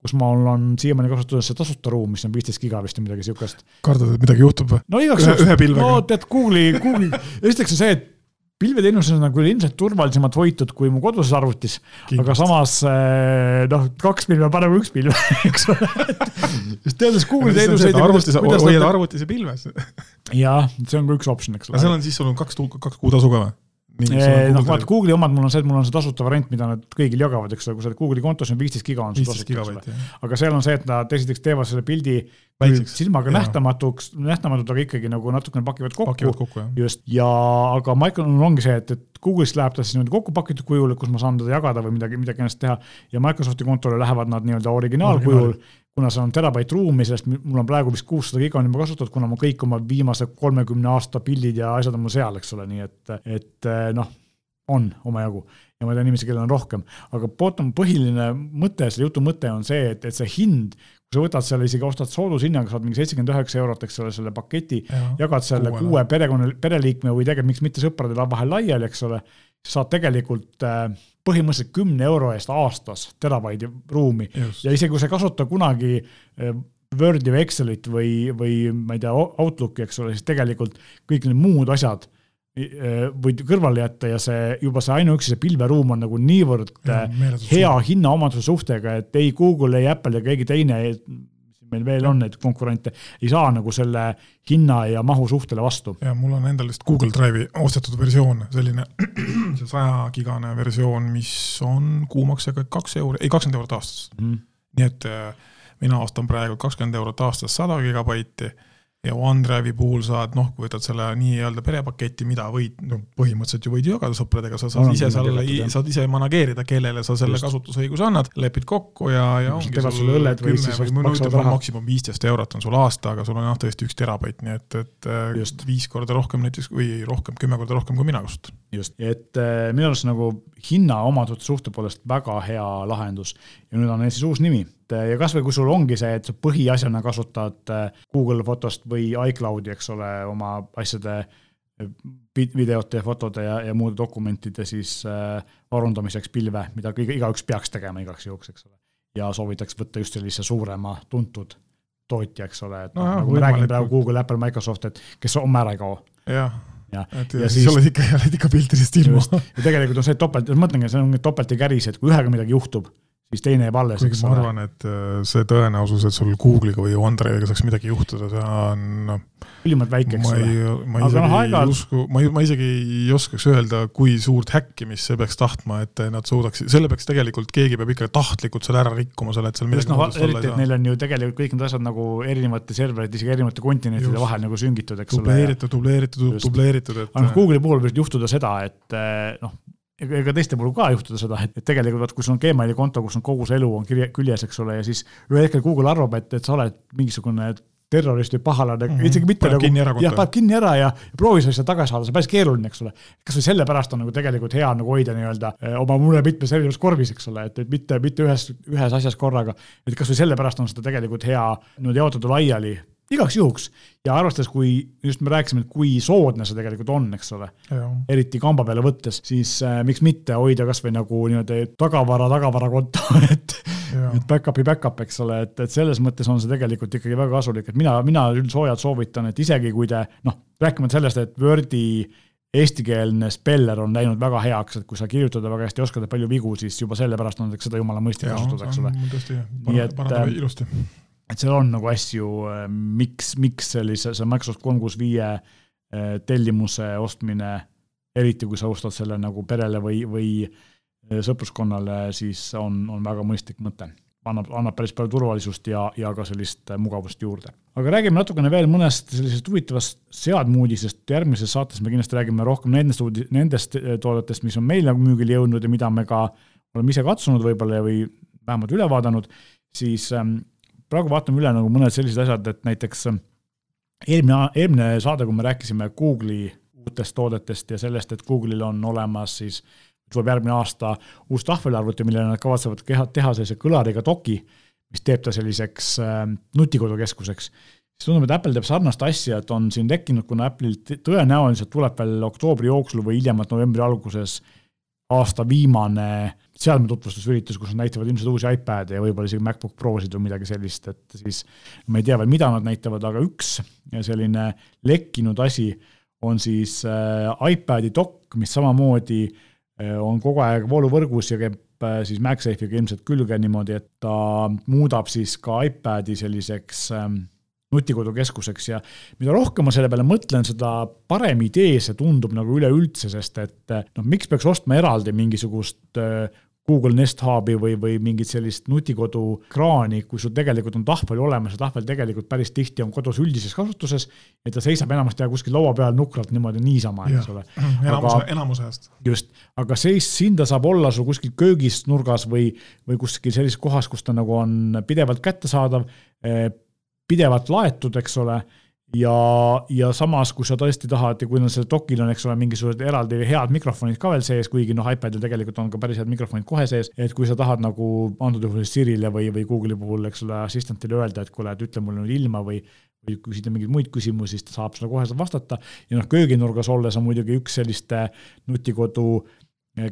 Speaker 1: kus mul on siiamaani kasutuses see tasuta ruum, mis on viisteist giga vist või midagi siukest.
Speaker 2: kardad, et midagi juhtub või?
Speaker 1: no igaks juhuks, no tead, Google'i, Google'i, esiteks on see, et pilveteenused on nagu ilmselt turvalisemalt hoitud kui mu koduses arvutis, aga samas eh, noh, kaks pilve on parem kui üks pilv, eks ole. just teades Google'i teenuseid.
Speaker 2: arvutis, hoiad arvutis ja pilves.
Speaker 1: jah, see on ka üks optsioon, eks
Speaker 2: ole. aga seal on siis sul on kaks, kaks kuutasu ka või?
Speaker 1: Noh, vaata Google'i omad, mul on see, et mul on see tasuta variant, mida nad kõigil jagavad, eks ole, kui sa oled Google'i kontos on viisteist giga on sul tasuta, aga seal on see, et nad esiteks teevad selle pildi silmaga nähtamatuks, nähtamatud, aga ikkagi nagu natukene pakivad kokku, pakivad kokku. just, ja aga Microsoft ongi see, et, et Google'ist läheb ta siis niimoodi kokku pakitud kujul, kus ma saan teda jagada või midagi, midagi ennast teha ja Microsofti kontole lähevad nad nii-öelda originaalkujul. Originaal kuna seal on terabait ruumi, sellest mul on praegu vist kuussada giga on juba kasutatud, kuna ma kõik oma viimase kolmekümne aasta pildid ja asjad on mul seal, eks ole, nii et, et noh, on omajagu. Ja ma tean inimesi, kellel on rohkem, aga bottom põhiline mõte, selle jutu mõte on see, et, et see hind, kui sa võtad selle isegi ostad soodushinnaga, saad mingi seitsekümmend üheksa eurot, eks ole, selle paketi, jagad selle kuue, perekonna, pereliikme või tegelikult miks mitte sõpradele vahel laiali, eks ole, saad tegelikult äh, põhimõtteliselt kümne euro eest aastas terabaidi ruumi Just. ja isegi kui sa ei kasuta kunagi äh, Wordi või Excelit või, või ma ei tea, Outlooki, eks ole, siis tegelikult kõik need muud asjad äh, võid kõrvale jätta ja see juba see ainuüksi see pilveruum on nagu niivõrd ja, hea hinna-omaduse suhtega, et ei Google, ei Apple ega keegi teine meil veel on neid konkurente, ei saa nagu selle hinna ja mahu suhtele vastu.
Speaker 2: ja mul on endal vist Google Drive'i ostetud versioon, selline see sajagigane versioon, mis on kuumaksega kaks euri, ei kakskümmend eurot aastas mm.. nii et äh, mina ostan praegu kakskümmend eurot aastas sada gigabaiti ja OneDrive'i puhul saad noh, kui võtad selle nii-öelda perepaketi, mida võid, no põhimõtteliselt ju võid jagada sõpradega, sa saad ise seal, saad ise manageerida, kellele sa selle Just. kasutusõiguse annad, lepid kokku ja, ja ongi sul õlled või siis või no ütleme maksimum viisteist eurot on sul aasta, aga sul on jah tõesti üks terabait, nii et, et äh, Just. viis korda rohkem näiteks või rohkem, kümme korda rohkem, kui mina kasutan.
Speaker 1: just, et äh, minu arust nagu hinna omaduse suhte poolest väga hea lahendus ja nüüd on neil siis uus nimi et ja kasvõi kui sul ongi see, et sa põhiasjana kasutad äh, Google Fotost või iCloudi, eks ole, oma asjade äh, videote ja fotode ja, ja muude dokumentide siis varundamiseks pilve, mida kõige, igaüks peaks tegema igaks juhuks, eks ole. ja soovitaks võtta just sellise suurema tuntud tootja, eks ole, et no, noh, nagu me räägime praegu Google, Apple, Microsoft, et kes homme ära ei kao.
Speaker 2: jah ja, et ja siis oled ikka, oled ikka piltidest ilma.
Speaker 1: ja tegelikult on see topelt, ma mõtlengi, see on topelt ja käris, et kui ühega midagi juhtub, siis teine jääb alles.
Speaker 2: kuigi ma arvan, et äh, see tõenäosus, et sul Google'iga või OneDrive'iga saaks midagi juhtuda, see on noh.
Speaker 1: ülimalt väike, eks
Speaker 2: ole. ma isegi no, ei usku, ma ma isegi ei oskaks öelda, kui suurt häkkimist see peaks tahtma, et nad suudaksid, selle peaks tegelikult, keegi peab ikka tahtlikult selle ära rikkuma, selle, et seal midagi
Speaker 1: no, eriti, et neil on ju tegelikult kõik need asjad nagu erinevate serverite, isegi erinevate kontinentide Just. vahel nagu süngitud, eks
Speaker 2: ole. dubleeritud, dubleeritud, dubleeritud,
Speaker 1: et. aga noh, Google'i puhul võib juhtuda seda, et eh, noh ega, teiste puhul ka juhtuda seda, et, et tegelikult vaat, kui sul on Gmaili konto, kus on kogu see elu on kirje, küljes, eks ole, ja siis ühel hetkel Google arvab, et, et sa oled mingisugune terrorist või pahalane mm, -hmm. isegi mitte
Speaker 2: paneb
Speaker 1: nagu, jah, paneb kinni ära ja, ja proovi seda tagasi saada, see on päris keeruline, eks ole. kasvõi sellepärast on nagu tegelikult hea nagu hoida nii-öelda eh, oma mure mitmes erinevas korvis, eks ole, et, et mitte, mitte ühes, ühes asjas korraga. et kasvõi sellepärast on seda tegelikult hea niimoodi jaotada laiali igaks juhuks. Ja arvestades, kui just me rääkisime, et kui soodne see tegelikult on, eks ole, eriti kamba peale võttes, siis äh, miks mitte hoida kasvõi nagu niimoodi tagavara, tagavarakonto et, et back-up'i back-up, eks ole, et, et selles mõttes on see tegelikult ikkagi väga kasulik, et mina, mina üldsoojalt soovitan, et isegi kui te noh, rääkimata sellest, et Wordi eestikeelne speller on läinud väga heaks, et kui sa kirjutada väga hästi oskad ja palju vigu, siis juba sellepärast on seda jumala mõistlik kasutada, eks ole.
Speaker 2: nii et äh, ilusti
Speaker 1: et seal on nagu asju, äh, miks, miks sellise, see Microsoft kolm kuus viie äh, tellimuse ostmine, eriti kui sa ostad selle nagu perele või, või äh, sõpruskonnale, siis on, on väga mõistlik mõte. annab, annab päris palju turvalisust ja, ja ka sellist mugavust juurde. aga räägime natukene veel mõnest sellisest huvitavast seadmuudisest, järgmises saates me kindlasti räägime rohkem nendest uudi-, nendest toodetest, mis on meil nagu müügile jõudnud ja mida me ka oleme ise katsunud võib-olla või vähemalt üle vaadanud, siis ähm, praegu vaatame üle nagu mõned sellised asjad, et näiteks ähm, eelmine, eelmine saade, kui me rääkisime Google'i uutest toodetest ja sellest, et Google'il on olemas siis, tuleb järgmine aasta uus tahvelarvuti, millele nad kavatsevad teha, teha sellise kõlariga doki, mis teeb ta selliseks äh, nutikodukeskuseks. siis tundub, et Apple teeb sarnast asja, et on siin tekkinud, kuna Apple'il tõenäoliselt tuleb veel oktoobri jooksul või hiljemalt novembri alguses aasta viimane seadmetutvustusüritus, kus nad näitavad ilmselt uusi iPad'e ja võib-olla isegi MacBook Prosid või midagi sellist, et siis ma ei tea veel, mida nad näitavad, aga üks selline lekkinud asi on siis äh, iPad'i dokk, mis samamoodi äh, on kogu aeg vooluvõrgus ja käib äh, siis MagSafe'iga ilmselt külge niimoodi, et ta muudab siis ka iPad'i selliseks ähm, nutikodukeskuseks. Ja mida rohkem ma selle peale mõtlen, seda parem idee see tundub nagu üleüldse, sest et noh, miks peaks ostma eraldi mingisugust Google Nest Hubi või, või mingit sellist nutikodu kraani, kui sul tegelikult on tahvel olemas ja tahvel tegelikult päris tihti on kodus üldises kasutuses, et ta seisab enamasti kuskil laua peal nukralt niimoodi niisama, eks ole.
Speaker 2: enamuse, enamuse ajast.
Speaker 1: just, aga seis, siin ta saab olla sul kuskil köögis nurgas või, või kuskil sellises kohas, kus ta nagu on pidevalt kättesaadav, eh, pidevalt laetud, eks ole ja, ja samas, kui sa tõesti tahad ja kui on sellel dokil on, eks ole, mingisugused eraldi head mikrofonid ka veel sees, kuigi noh, iPadil tegelikult on ka päris head mikrofonid kohe sees, et kui sa tahad nagu antud juhul Sirile või, või Google'i puhul, eks ole, assistantile öelda, et kuule, et ütle mulle nüüd ilma või või küsida mingeid muid küsimusi, siis ta saab sulle kohe vastata. Ja noh, kööginurgas olles on muidugi üks selliste nutikodu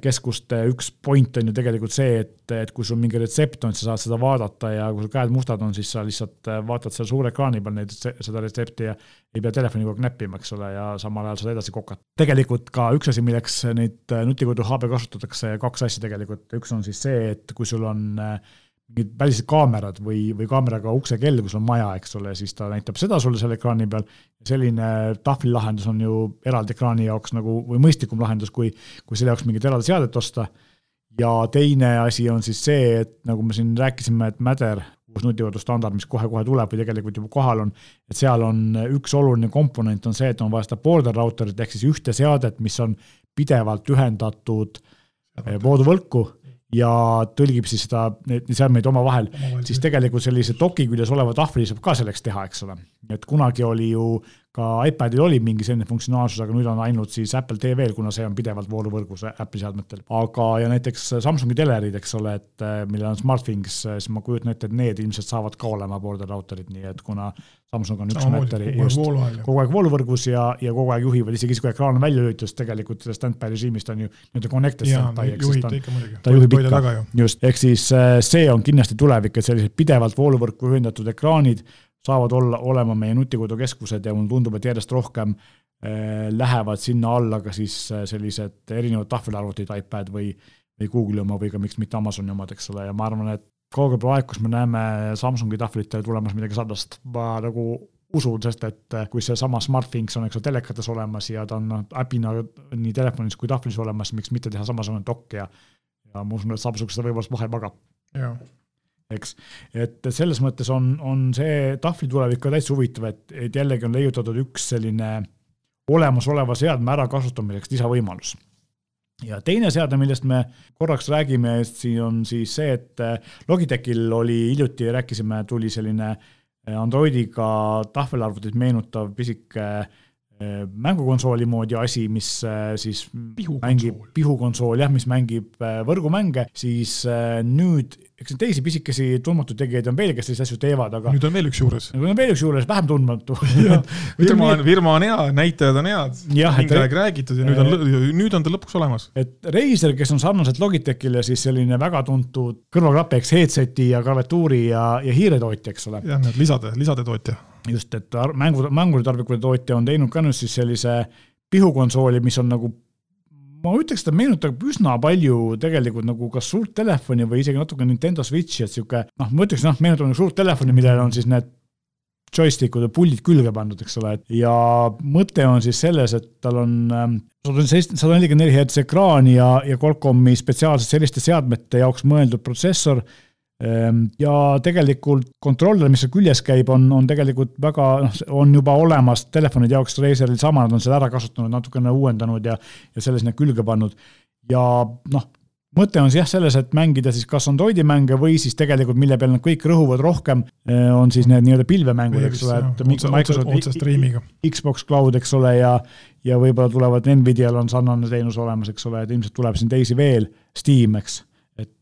Speaker 1: keskuste üks point on ju tegelikult see, et, et kui sul mingi retsept on, sa saad seda vaadata ja kui sul käed mustad on, siis sa lihtsalt äh, vaatad seal suure ekraani peal neid, seda retsepti ja ei pea telefoni kogu aeg näppima, eks ole, ja samal ajal saad edasi kokata. tegelikult ka üks asi, milleks neid äh, nutikodu hub'e kasutatakse, kaks asja tegelikult, üks on siis see, et kui sul on äh, mingid välised kaamerad või, või kaameraga uksekell, kui sul on maja, eks ole, siis ta näitab seda sulle seal ekraani peal. selline tahvlilahendus on ju eraldi ekraani jaoks nagu või mõistlikum lahendus, kui, kui selle jaoks mingit eraldi seadet osta. ja teine asi on siis see, et nagu me siin rääkisime, et Mäder, uus nutikodu standard, mis kohe-kohe tuleb või tegelikult juba kohal on, et seal on üks oluline komponent on see, et on vaja seda border router'it ehk siis ühte seadet, mis on pidevalt ühendatud vooduvõrku ja tõlgib siis seda, neid seadmeid omavahel, siis tegelikult sellise doki küljes oleva tahvli saab ka selleks teha, eks ole. et kunagi oli ju ka iPadil oli mingi selline funktsionaalsus, aga nüüd on ainult siis Apple TV-l, kuna see on pidevalt vooluvõrgus Apple'i seadmetel. aga, ja näiteks Samsungi telerid, eks ole, et eh, millel on SmartThings, eh, siis ma kujutan ette, et need ilmselt saavad ka olema border router'id, nii et kuna Samsung on üks Matteri just kogu aeg vooluvõrgus ja, ja kogu aeg juhivad, isegi siis, kui ekraan on välja lülitatud, tegelikult sellest standby režiimist on ju nii-öelda connected standby, ehk siis ta on, ta juhib ikka, just, ehk siis eh, see on kindlasti tulevik, et sellised pidevalt vooluvõrku ühendatud ekraanid saavad olla, olema meie nutikodukeskused ja mulle tundub, et järjest rohkem äh, lähevad sinna alla ka siis äh, sellised erinevad tahvelarvutid, iPad või, või Google'i oma või ka miks mitte Amazoni omad, eks ole, ja ma arvan, et kaugel aeg, kus me näeme Samsungi tahvlitele tulemas midagi sarnast, ma nagu usun, sest et äh, kui seesama SmartThings on, eks ole, telekates olemas ja ta on noh, äpina nii telefonis kui tahvlis olemas, miks mitte teha samasugune dokk ja ja ma usun, et Samsung seda võimalust vahel magab. jah eks. et selles mõttes on, on see tahvli tulevik ka täitsa huvitav, et, et jällegi on leiutatud üks selline olemasoleva seadme ärakasutamiseks lisavõimalus. Ja teine seade, millest me korraks räägime, siin on siis see, et Logitechil oli hiljuti, rääkisime, tuli selline Androidiga tahvelarvutit meenutav pisike eh, mängukonsooli moodi asi, mis eh, siis
Speaker 2: pihu
Speaker 1: mängib, pihukonsool jah, mis mängib eh, võrgumänge, siis nüüd eks neid teisi pisikesi tundmatuid tegijaid on veel, kes selliseid asju teevad, aga
Speaker 2: nüüd on veel üks juures.
Speaker 1: nüüd on veel üks juures, vähem tundmatu
Speaker 2: firma on, firma on hea, näitajad on head, mingi aeg räägitud ja nüüd on, nüüd on ta lõpuks olemas.
Speaker 1: et Razer, kes on sarnaselt Logitechile siis selline väga tuntud kõrvaklapi, eks, headset'i ja klaviatuuri ja, ja hiiretootja, eks ole.
Speaker 2: jah, lisade, lisade tootja.
Speaker 1: Just, et mängu, mänguritarvikute tootja on teinud ka nüüd siis sellise pihukonsooli, mis on nagu ma ütleks, ta meenutab üsna palju tegelikult nagu kas suurt telefoni või isegi natuke Nintendo Switchi, et sihuke noh, ma ütleks noh, meenutab nagu suurt telefoni, millel on siis need joystick'ud ja pullid külge pandud, eks ole, ja mõte on siis selles, et tal on sada nelikümmend neli hertsi ekraan ja, ja Qualcomm'i spetsiaalselt selliste seadmete jaoks mõeldud protsessor ja tegelikult kontroller, mis seal küljes käib, on, on tegelikult väga, noh, on juba olemas telefonide jaoks Razeril sama, nad on selle ära kasutanud, natukene uuendanud ja, ja selle sinna külge pannud. ja noh, mõte on jah selles, et mängida siis kas Androidi mänge või siis tegelikult, mille peal nad kõik rõhuvad rohkem, eh, on siis need nii-öelda pilvemängud, eks ole, et Microsoft Xbox Cloud, eks ole, ja ja võib-olla tulevad Nvidial on sarnane teenus olemas, eks ole, et ilmselt tuleb siin teisi veel, Steam, eks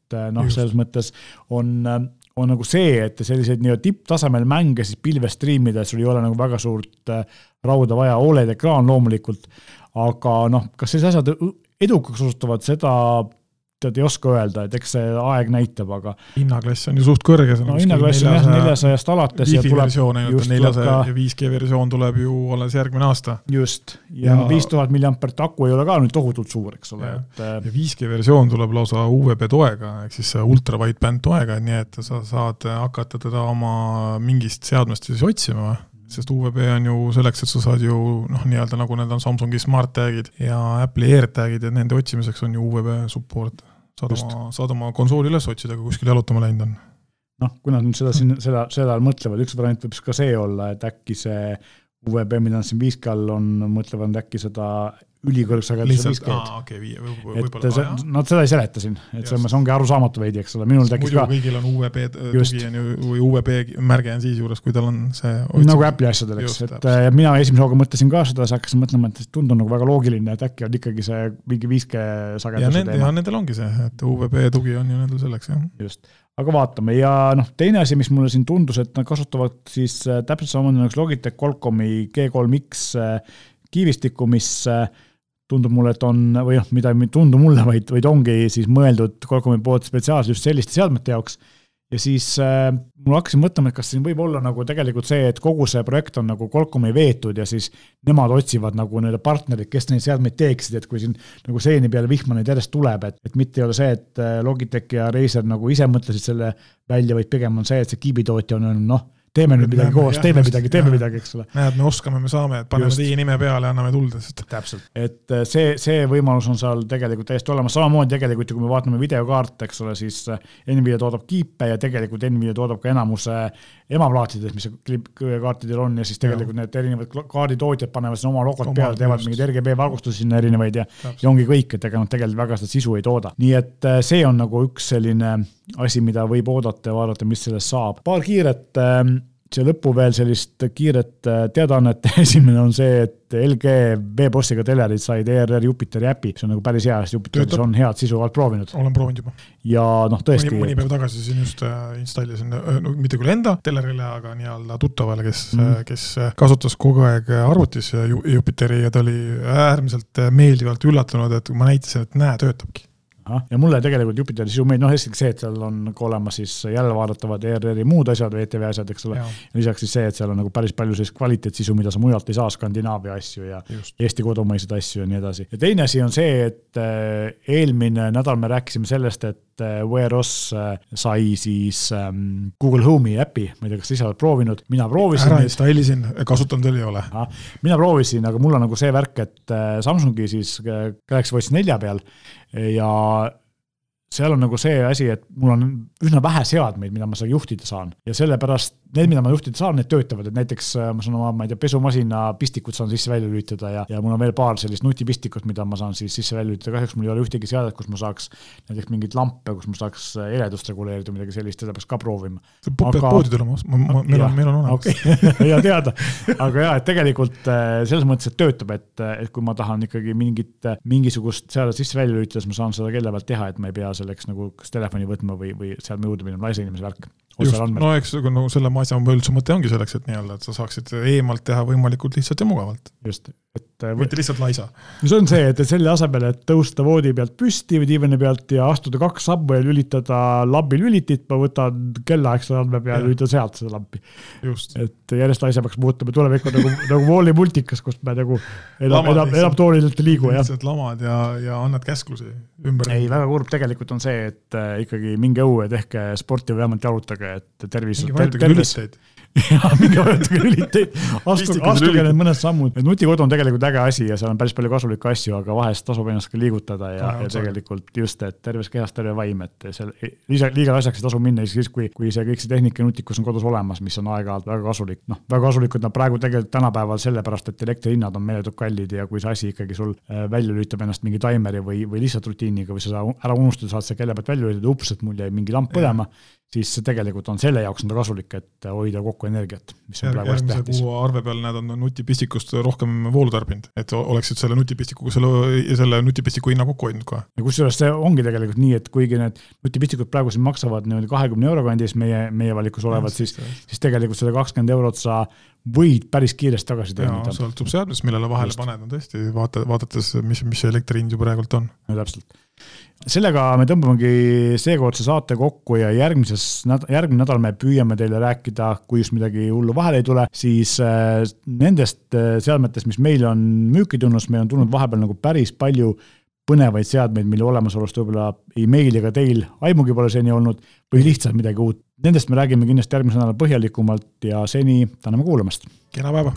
Speaker 1: et äh, noh, selles mõttes on, äh, on nagu see, et selliseid nii-öelda tipptasemel mänge siis pilves striimida, et sul ei ole nagu väga suurt äh, rauda vaja, Oled ekraan loomulikult, aga noh, kas sellised asjad edukaks osutuvad, seda tead, ei oska öelda, et eks see aeg näitab, aga.
Speaker 2: hinnaklass on ju suht kõrge.
Speaker 1: no hinnaklass on jah, neljasajast alates.
Speaker 2: Wi-Fi versioon ainult, neljasaja ja 5G versioon tuleb ju alles järgmine aasta.
Speaker 1: just, ja viis tuhat milliampert aku ei ole ka nüüd tohutult suur, eks ole,
Speaker 2: et. Äh, ja 5G versioon tuleb lausa UVB toega, ehk siis ultra wideband toega, nii et sa saad hakata teda oma mingist seadmest siis otsima sest UVB on ju selleks, et sa saad ju noh, nii-öelda nagu need on Samsungi Smart Tagid ja Apple'i AirTagid ja nende otsimiseks on ju UVB support. saad Just. oma, saad oma konsooli üles otsida, kui kuskil jalutama läinud on.
Speaker 1: noh, kui nad nüüd seda siin, seda, seda mõtlevad, üks variant võib ka see olla, et äkki see UVB, mida nad siin 5G all on, mõtlevad äkki seda ülikõrgsageduse
Speaker 2: lihtsalt,
Speaker 1: 5G-d.
Speaker 2: aa okei, viie,
Speaker 1: et see, nad seda ei seleta siin, et selles mõttes ongi arusaamatu veidi, eks ole, minul tekkis ka
Speaker 2: kõigil on UVB tugi on ju, või UVB märge on siis juures, kui tal on see
Speaker 1: nagu Apple'i asjadel, eks, et
Speaker 2: täpselt.
Speaker 1: äh, ja mina esimese hooga mõtlesin ka seda, siis hakkasin mõtlema, et tundub nagu väga loogiline, et äkki on ikkagi see mingi 5G
Speaker 2: ja
Speaker 1: sageduse
Speaker 2: ja
Speaker 1: teema.
Speaker 2: nendel ongi see, et UVB tugi on ju nendel selleks jah.
Speaker 1: just, aga vaatame ja noh, teine asi, mis mulle siin tundus, et nad kasutavad siis äh, täpselt samamoodi nagu Logitech Qualcomm'i G3X äh, kiivistikku, mis äh, tundub mulle, et on või noh, mida ei tundu mulle, vaid, vaid ongi siis mõeldud Qualcomm'i poolt spetsiaalselt just selliste seadmete jaoks. Ja siis äh, mul hakkasin mõtlema, et kas siin võib olla nagu tegelikult see, et kogu see projekt on nagu Qualcomm'i veetud ja siis nemad otsivad nagu nii-öelda partnerid, kes neid seadmeid teeksid, et kui siin nagu seeni peale vihma neid järjest tuleb, et, et mitte ei ole see, et äh, Logitech ja Razer nagu ise mõtlesid selle välja, vaid pigem on see, et see kiibitootja on öelnud, noh, teeme nüüd midagi koos, teeme
Speaker 2: just,
Speaker 1: midagi, teeme
Speaker 2: jah.
Speaker 1: midagi, eks ole.
Speaker 2: näed, me oskame, me saame, paneme teie nime peale ja anname tuld, sest
Speaker 1: täpselt, et äh, see, see võimalus on seal tegelikult täiesti olemas, samamoodi tegelikult ju kui me vaatame videokaarte, eks ole, siis äh, Nvidia toodab kiipe ja tegelikult Nvidia toodab ka enamuse emaplaatidest, mis kaartidel on. Ja siis tegelikult need erinevad kaarditootjad panevad sinna oma logod
Speaker 2: Oma,
Speaker 1: peale, teevad mingeid RGB valgustusi sinna erinevaid ja ja ongi kõik, et ega nad tegelikult väga seda sisu ei tooda. nii et äh, see on nagu üks selline asi, mida võib oodata ja vaadata, mis sellest saab. paar kiiret ähm, siia lõppu veel sellist kiiret äh, teadaannet, esimene on see, et LG V-bossiga telerid said ERR Jupiteri äpi, see on nagu päris hea, sest Jupiteris on head sisu, oled proovinud
Speaker 2: olen proovinud juba.
Speaker 1: ja noh, tõesti
Speaker 2: mõni päev tagasi siin just äh, installisin, no mitte küll enda telerile, aga nii-öelda tuttavale, kes mm., kes äh, kasutas kogu aeg arvutis äh, Ju- Jupiteri ja ta oli äärmiselt äh, meeldivalt üllatunud, et kui ma näitasin, et näe, töötabki.
Speaker 1: Ahah, ja mulle tegelikult Jupiteri sisu meeldib, noh esiteks see, et seal on ka olemas siis järelvaadatavad ERR-i muud asjad või ETV asjad, eks ole. lisaks siis see, et seal on nagu päris palju sellist kvaliteetsisu, mida sa mujalt ei saa, Skandinaavia asju ja
Speaker 2: just,
Speaker 1: Eesti kodumaiseid asju ja nii edasi. ja teine asi on see, et äh, eelmine nädal me rääkisime sellest, et äh, Wear OS äh, sai siis ähm, Google Home'i äpi, ma ei tea, kas sa ise oled proovinud, mina proovisin
Speaker 2: ära. installisin, kasutanud veel ei ole.
Speaker 1: mina proovisin, aga mul on nagu see värk, et Samsungi siis Galaxy Watch nelja peal ja seal on nagu see asi, et mul on üsna vähe seadmeid, mida ma seal juhtida saan. Ja sellepärast need, mida ma juhtida saan, need töötavad, et näiteks äh, ma saan oma, ma ei tea, pesumasina pistikut saan sisse-välja lülitada ja, ja mul on veel paar sellist nutipistikut, mida ma saan siis sisse-välja lülitada, kahjuks mul ei ole ühtegi seadet, kus ma saaks näiteks mingeid lampe, kus ma saaks äh, heledust reguleerida midagi sellist, seda peaks ka proovima.
Speaker 2: pead
Speaker 1: Aga-
Speaker 2: poodi tulema, meil on, meil on olemas.
Speaker 1: Okay. hea teada, aga jaa, et tegelikult äh, selles mõttes, et töötab, et, et kui ma tahan ikkagi mingit, mingisugust seadet sisse-välja lülitada, siis ma saan seda kella pealt teha, et ma ei pea selleks nagu kas telefoni võtma või, või seadme juurde minema, naise inimese värk.
Speaker 2: just, no eks no selle asja üldse mõte ongi selleks, et nii-öelda, et sa saaksid eemalt teha võimalikult lihtsalt ja mugavalt,
Speaker 1: just, et äh,
Speaker 2: mitte lihtsalt laisa.
Speaker 1: see on see, et, selle asemel, et tõusta voodi pealt püsti või diivani pealt ja astuda kaks sammu ja lülitada lambi lülitit, ma võtan kellaaegse andme peale ja lülitan sealt seda lampi. et järjest asjamaks muutuma, tulevikku nagu, nagu Walli multikas, kus me nagu enam, enam, enam toolidelt ei liigu, jah.
Speaker 2: lihtsalt lamad ja, ja annad käsklusi ümber.
Speaker 1: ei, väga kurb. Tegelikult on see, et äh, ikkagi minge õue, tehke sporti või vähemalt jalutage, et tervis.
Speaker 2: minge vajutage lüliteid.
Speaker 1: minge vajutage lüliteid, astuge, astuge need mõned sammud, et nutikodu on tegelikult äge asi ja seal on päris palju kasulikke asju, aga vahest tasub ennast ka liigutada ja ja tegelikult just, et terves kehas terve vaim, et seal liiga, liiga asjaks ei tasu minna, siis, kui, kui see kõik see tehnika ja nutikus on kodus olemas, mis on aeg-ajalt väga kasulik. noh, väga kasulikud nad praegu tegelikult tänapäeval sellepärast, et elektrihinnad on meeletult kallid ja kui see asi ikkagi sul äh, välja lülitab ennast mingi taimeri või, või lihtsalt rutiiniga või sa ära unustada, saad selle kella pealt välja lülitada, ups, et mul jäi mingi lamp põlema, siis see tegelikult on selle jaoks on ta kasulik, et hoida kokku energiat, mis on praegu hästi tähtis.
Speaker 2: arve peal näed, on nutipistikust rohkem voolu tarbinud, et oleksid selle nutipistikuga selle, selle nutipistiku hinna kokku hoidnud kohe.
Speaker 1: ja kusjuures see ongi tegelikult nii, et kuigi need nutipistikud praegu siin maksavad niimoodi kahekümne euro kandis meie, meie valikus olevat, siis, siis tegelikult selle kakskümmend eurot sa võid päris kiiresti tagasi teenida.
Speaker 2: sõltub seadmest, millele vahele
Speaker 1: Just.
Speaker 2: paned, on tõesti, vaata, vaadates, mis, mis see elektri hind ju praegult on.
Speaker 1: no täpselt. Sellega me tõmbamegi seekordse saate kokku ja järgmises, järgmine nädal me püüame teile rääkida, kui just midagi hullu vahele ei tule, siis äh, nendest äh, seadmetest, mis meile on müüki tulnud, meil on tulnud vahepeal nagu päris palju põnevaid seadmeid, mille olemasolust võib-olla ei meil ega teil aimugi pole seni olnud või lihtsalt midagi uut. Nendest me räägime kindlasti järgmisel nädalal põhjalikumalt ja seni täname kuulamast
Speaker 2: kena päeva